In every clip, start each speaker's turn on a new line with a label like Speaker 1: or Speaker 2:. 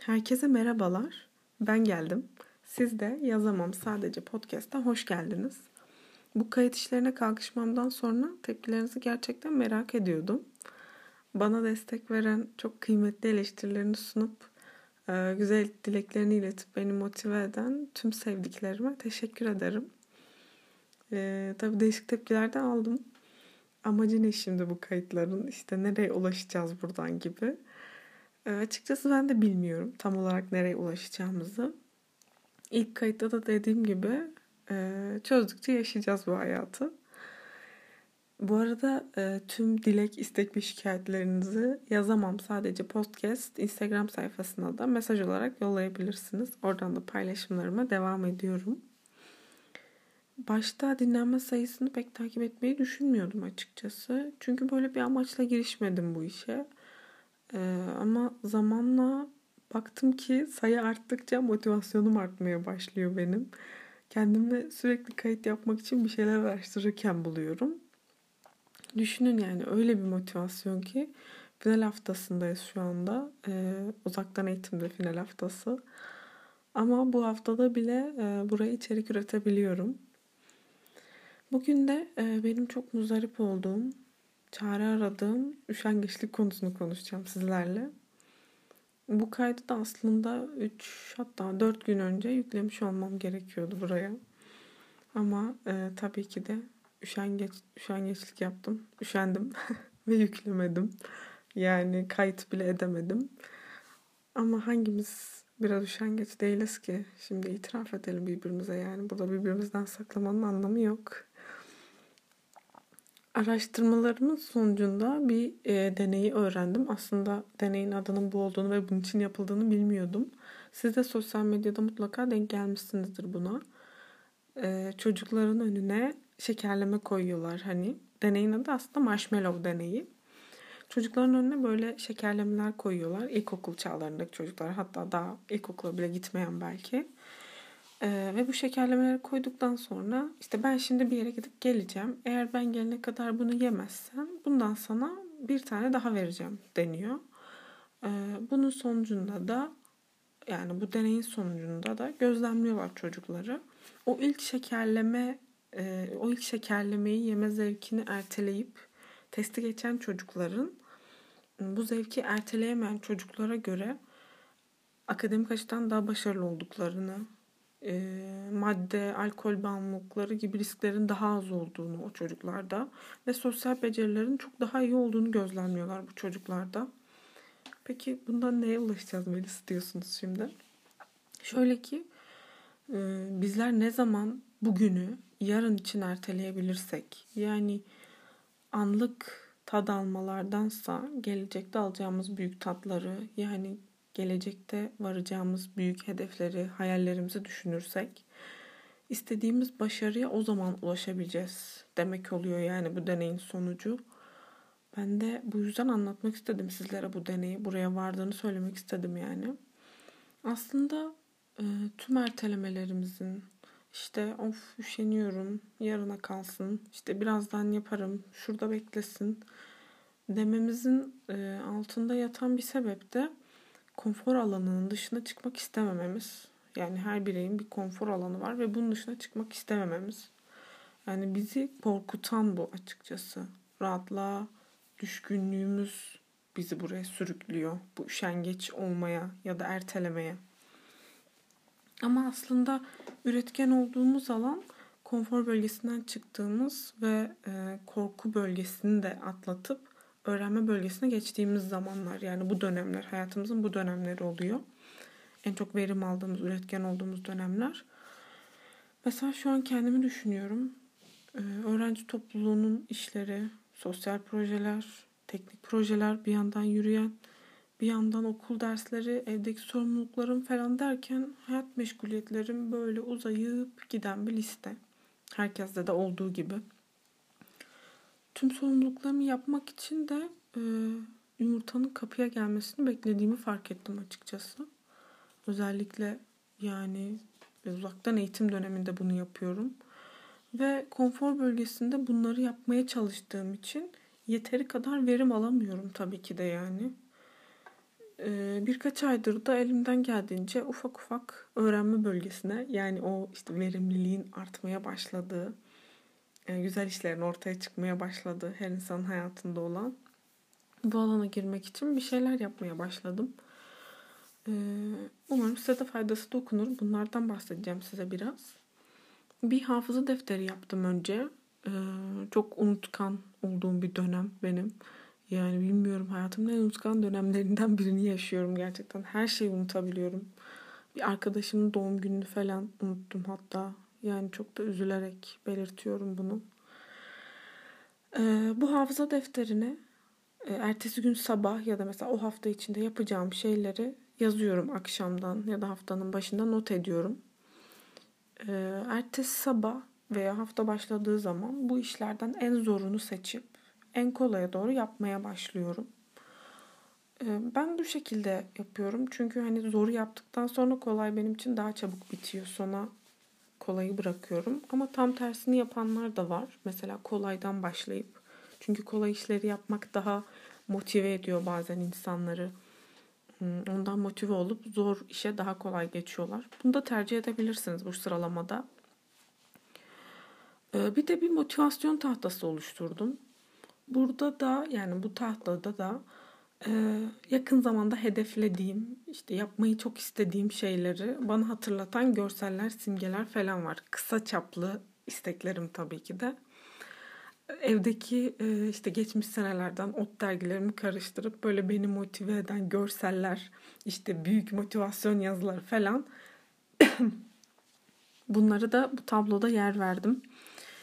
Speaker 1: Herkese merhabalar. Ben geldim. Siz de Yazamam Sadece Podcast'a hoş geldiniz. Bu kayıt işlerine kalkışmamdan sonra tepkilerinizi gerçekten merak ediyordum. Bana destek veren, çok kıymetli eleştirilerini sunup e, güzel dileklerini iletip beni motive eden tüm sevdiklerime teşekkür ederim. Ee, tabii değişik tepkiler de aldım. Amacı ne şimdi bu kayıtların? İşte nereye ulaşacağız buradan gibi. E, açıkçası ben de bilmiyorum tam olarak nereye ulaşacağımızı. İlk kayıtta da dediğim gibi e, çözdükçe yaşayacağız bu hayatı. Bu arada e, tüm dilek, istek ve şikayetlerinizi yazamam sadece podcast Instagram sayfasına da mesaj olarak yollayabilirsiniz. Oradan da paylaşımlarıma devam ediyorum. Başta dinlenme sayısını pek takip etmeyi düşünmüyordum açıkçası. Çünkü böyle bir amaçla girişmedim bu işe. Ama zamanla baktım ki sayı arttıkça motivasyonum artmaya başlıyor benim. Kendimle sürekli kayıt yapmak için bir şeyler araştırırken buluyorum. Düşünün yani öyle bir motivasyon ki final haftasındayız şu anda. Ee, uzaktan eğitimde final haftası. Ama bu haftada bile e, buraya içerik üretebiliyorum. Bugün de e, benim çok muzdarip olduğum çare aradığım üşengeçlik konusunu konuşacağım sizlerle. Bu kaydı da aslında 3 hatta 4 gün önce yüklemiş olmam gerekiyordu buraya. Ama e, tabii ki de üşengeç, üşengeçlik yaptım. Üşendim ve yüklemedim. Yani kayıt bile edemedim. Ama hangimiz biraz üşengeç değiliz ki? Şimdi itiraf edelim birbirimize yani. Burada birbirimizden saklamanın anlamı yok. Araştırmalarımın sonucunda bir e, deneyi öğrendim. Aslında deneyin adının bu olduğunu ve bunun için yapıldığını bilmiyordum. Siz de sosyal medyada mutlaka denk gelmişsinizdir buna. E, çocukların önüne şekerleme koyuyorlar hani. Deneyin adı aslında marshmallow deneyi. Çocukların önüne böyle şekerlemeler koyuyorlar. İlkokul çağlarındaki çocuklar hatta daha ilkokula bile gitmeyen belki. Ee, ve bu şekerlemeleri koyduktan sonra işte ben şimdi bir yere gidip geleceğim. Eğer ben gelene kadar bunu yemezsen bundan sana bir tane daha vereceğim deniyor. Ee, bunun sonucunda da yani bu deneyin sonucunda da gözlemliyorlar çocukları. O ilk şekerleme e, o ilk şekerlemeyi yeme zevkini erteleyip testi geçen çocukların bu zevki erteleyemeyen çocuklara göre akademik açıdan daha başarılı olduklarını e, madde, alkol bağımlılıkları gibi risklerin daha az olduğunu o çocuklarda ve sosyal becerilerin çok daha iyi olduğunu gözlemliyorlar bu çocuklarda. Peki bundan neye ulaşacağız Melis diyorsunuz şimdi? Şöyle ki e, bizler ne zaman bugünü yarın için erteleyebilirsek yani anlık tad almalardansa gelecekte alacağımız büyük tatları yani gelecekte varacağımız büyük hedefleri, hayallerimizi düşünürsek istediğimiz başarıya o zaman ulaşabileceğiz demek oluyor yani bu deneyin sonucu. Ben de bu yüzden anlatmak istedim sizlere bu deneyi. Buraya vardığını söylemek istedim yani. Aslında e, tüm ertelemelerimizin işte of üşeniyorum, yarına kalsın, işte birazdan yaparım, şurada beklesin dememizin e, altında yatan bir sebep de konfor alanının dışına çıkmak istemememiz. Yani her bireyin bir konfor alanı var ve bunun dışına çıkmak istemememiz. Yani bizi korkutan bu açıkçası. Rahatlığa düşkünlüğümüz bizi buraya sürüklüyor. Bu üşengeç olmaya ya da ertelemeye. Ama aslında üretken olduğumuz alan konfor bölgesinden çıktığımız ve e, korku bölgesini de atlatıp öğrenme bölgesine geçtiğimiz zamanlar yani bu dönemler hayatımızın bu dönemleri oluyor. En çok verim aldığımız, üretken olduğumuz dönemler. Mesela şu an kendimi düşünüyorum. Ee, öğrenci topluluğunun işleri, sosyal projeler, teknik projeler bir yandan yürüyen, bir yandan okul dersleri, evdeki sorumluluklarım falan derken hayat meşguliyetlerim böyle uzayıp giden bir liste. Herkeste de olduğu gibi tüm sorumluluklarımı yapmak için de e, yumurtanın kapıya gelmesini beklediğimi fark ettim açıkçası. Özellikle yani uzaktan eğitim döneminde bunu yapıyorum. Ve konfor bölgesinde bunları yapmaya çalıştığım için yeteri kadar verim alamıyorum tabii ki de yani. e, birkaç aydır da elimden geldiğince ufak ufak öğrenme bölgesine yani o işte verimliliğin artmaya başladığı, güzel işlerin ortaya çıkmaya başladığı her insanın hayatında olan bu alana girmek için bir şeyler yapmaya başladım. E, umarım size de faydası dokunur. Bunlardan bahsedeceğim size biraz. Bir hafıza defteri yaptım önce. E, çok unutkan olduğum bir dönem benim. Yani bilmiyorum hayatımın en unutkan dönemlerinden birini yaşıyorum gerçekten. Her şeyi unutabiliyorum. Bir arkadaşımın doğum gününü falan unuttum hatta. Yani çok da üzülerek belirtiyorum bunu. Ee, bu hafıza defterine e, ertesi gün sabah ya da mesela o hafta içinde yapacağım şeyleri yazıyorum akşamdan ya da haftanın başında not ediyorum. Ee, ertesi sabah veya hafta başladığı zaman bu işlerden en zorunu seçip en kolaya doğru yapmaya başlıyorum. Ee, ben bu şekilde yapıyorum. Çünkü hani zoru yaptıktan sonra kolay benim için daha çabuk bitiyor. Sona kolayı bırakıyorum. Ama tam tersini yapanlar da var. Mesela kolaydan başlayıp. Çünkü kolay işleri yapmak daha motive ediyor bazen insanları. Hmm, ondan motive olup zor işe daha kolay geçiyorlar. Bunu da tercih edebilirsiniz bu sıralamada. Ee, bir de bir motivasyon tahtası oluşturdum. Burada da yani bu tahtada da yakın zamanda hedeflediğim, işte yapmayı çok istediğim şeyleri bana hatırlatan görseller, simgeler falan var. Kısa çaplı isteklerim tabii ki de. Evdeki e, işte geçmiş senelerden ot dergilerimi karıştırıp böyle beni motive eden görseller, işte büyük motivasyon yazıları falan bunları da bu tabloda yer verdim.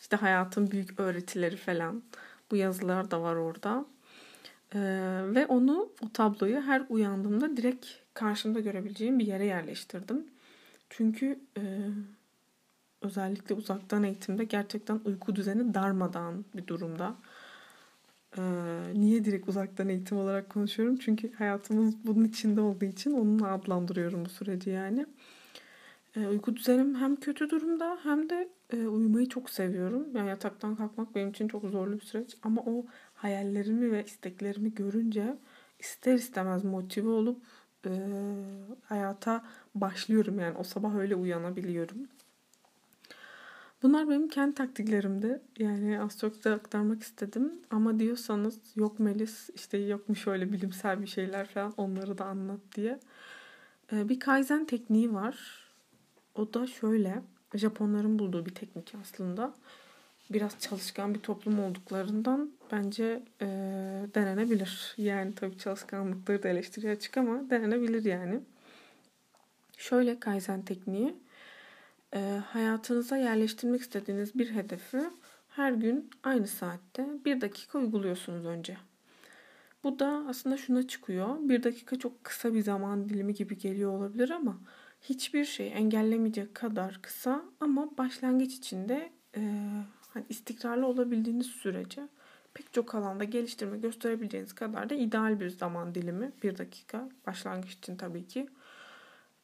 Speaker 1: İşte hayatın büyük öğretileri falan. Bu yazılar da var orada. Ee, ve onu, o tabloyu her uyandığımda direkt karşımda görebileceğim bir yere yerleştirdim. Çünkü e, özellikle uzaktan eğitimde gerçekten uyku düzeni darmadağın bir durumda. Ee, niye direkt uzaktan eğitim olarak konuşuyorum? Çünkü hayatımız bunun içinde olduğu için onunla adlandırıyorum bu süreci yani. Ee, uyku düzenim hem kötü durumda hem de e, uyumayı çok seviyorum. Yani yataktan kalkmak benim için çok zorlu bir süreç. Ama o hayallerimi ve isteklerimi görünce ister istemez motive olup e, hayata başlıyorum. Yani o sabah öyle uyanabiliyorum. Bunlar benim kendi taktiklerimdi. Yani az çok da aktarmak istedim. Ama diyorsanız yok Melis işte yok mu şöyle bilimsel bir şeyler falan onları da anlat diye. E, bir Kaizen tekniği var. O da şöyle. Japonların bulduğu bir teknik aslında. Biraz çalışkan bir toplum olduklarından bence e, denenebilir. Yani tabii çalışkanlıkları da eleştiriye açık ama denenebilir yani. Şöyle Kaizen tekniği. E, hayatınıza yerleştirmek istediğiniz bir hedefi her gün aynı saatte bir dakika uyguluyorsunuz önce. Bu da aslında şuna çıkıyor. Bir dakika çok kısa bir zaman dilimi gibi geliyor olabilir ama hiçbir şey engellemeyecek kadar kısa ama başlangıç içinde e, hani istikrarlı olabildiğiniz sürece pek çok alanda geliştirme gösterebileceğiniz kadar da ideal bir zaman dilimi. Bir dakika başlangıç için tabii ki.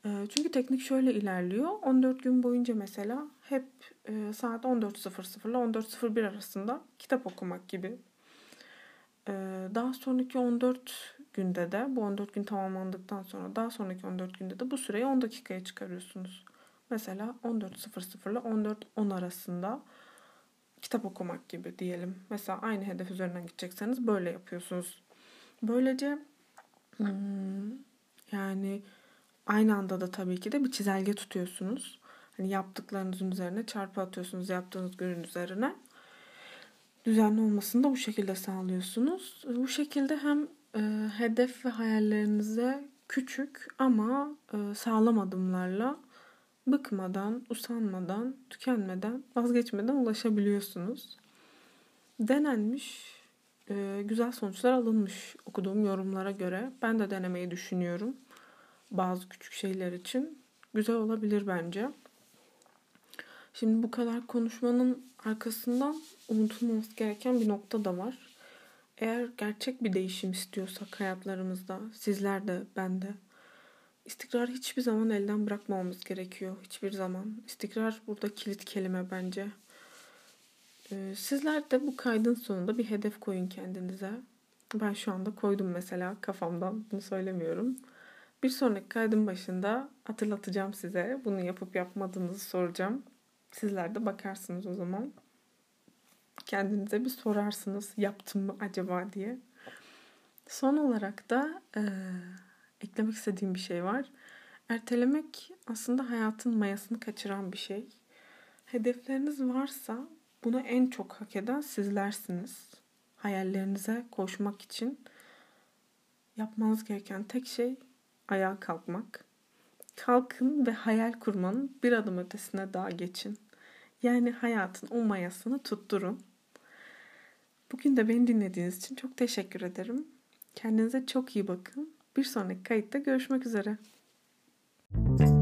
Speaker 1: E, çünkü teknik şöyle ilerliyor. 14 gün boyunca mesela hep e, saat 14.00 ile 14.01 arasında kitap okumak gibi. E, daha sonraki 14 günde de bu 14 gün tamamlandıktan sonra daha sonraki 14 günde de bu süreyi 10 dakikaya çıkarıyorsunuz. Mesela 14.00 ile 14.10 arasında kitap okumak gibi diyelim. Mesela aynı hedef üzerinden gidecekseniz böyle yapıyorsunuz. Böylece hmm, yani aynı anda da tabii ki de bir çizelge tutuyorsunuz. Hani yaptıklarınızın üzerine çarpı atıyorsunuz yaptığınız günün üzerine. Düzenli olmasını da bu şekilde sağlıyorsunuz. Bu şekilde hem e, hedef ve hayallerinize küçük ama e, sağlam adımlarla bıkmadan, usanmadan, tükenmeden, vazgeçmeden ulaşabiliyorsunuz. Denenmiş, e, güzel sonuçlar alınmış okuduğum yorumlara göre. Ben de denemeyi düşünüyorum. Bazı küçük şeyler için. Güzel olabilir bence. Şimdi bu kadar konuşmanın arkasından unutulmaması gereken bir nokta da var. Eğer gerçek bir değişim istiyorsak hayatlarımızda, sizler de, ben de, istikrarı hiçbir zaman elden bırakmamamız gerekiyor. Hiçbir zaman. İstikrar burada kilit kelime bence. Ee, sizler de bu kaydın sonunda bir hedef koyun kendinize. Ben şu anda koydum mesela kafamdan. Bunu söylemiyorum. Bir sonraki kaydın başında hatırlatacağım size. Bunu yapıp yapmadığınızı soracağım. Sizler de bakarsınız o zaman. Kendinize bir sorarsınız yaptım mı acaba diye. Son olarak da e, eklemek istediğim bir şey var. Ertelemek aslında hayatın mayasını kaçıran bir şey. Hedefleriniz varsa bunu en çok hak eden sizlersiniz. Hayallerinize koşmak için yapmanız gereken tek şey ayağa kalkmak. Kalkın ve hayal kurmanın bir adım ötesine daha geçin. Yani hayatın o mayasını tutturun. Bugün de beni dinlediğiniz için çok teşekkür ederim. Kendinize çok iyi bakın. Bir sonraki kayıtta görüşmek üzere. Müzik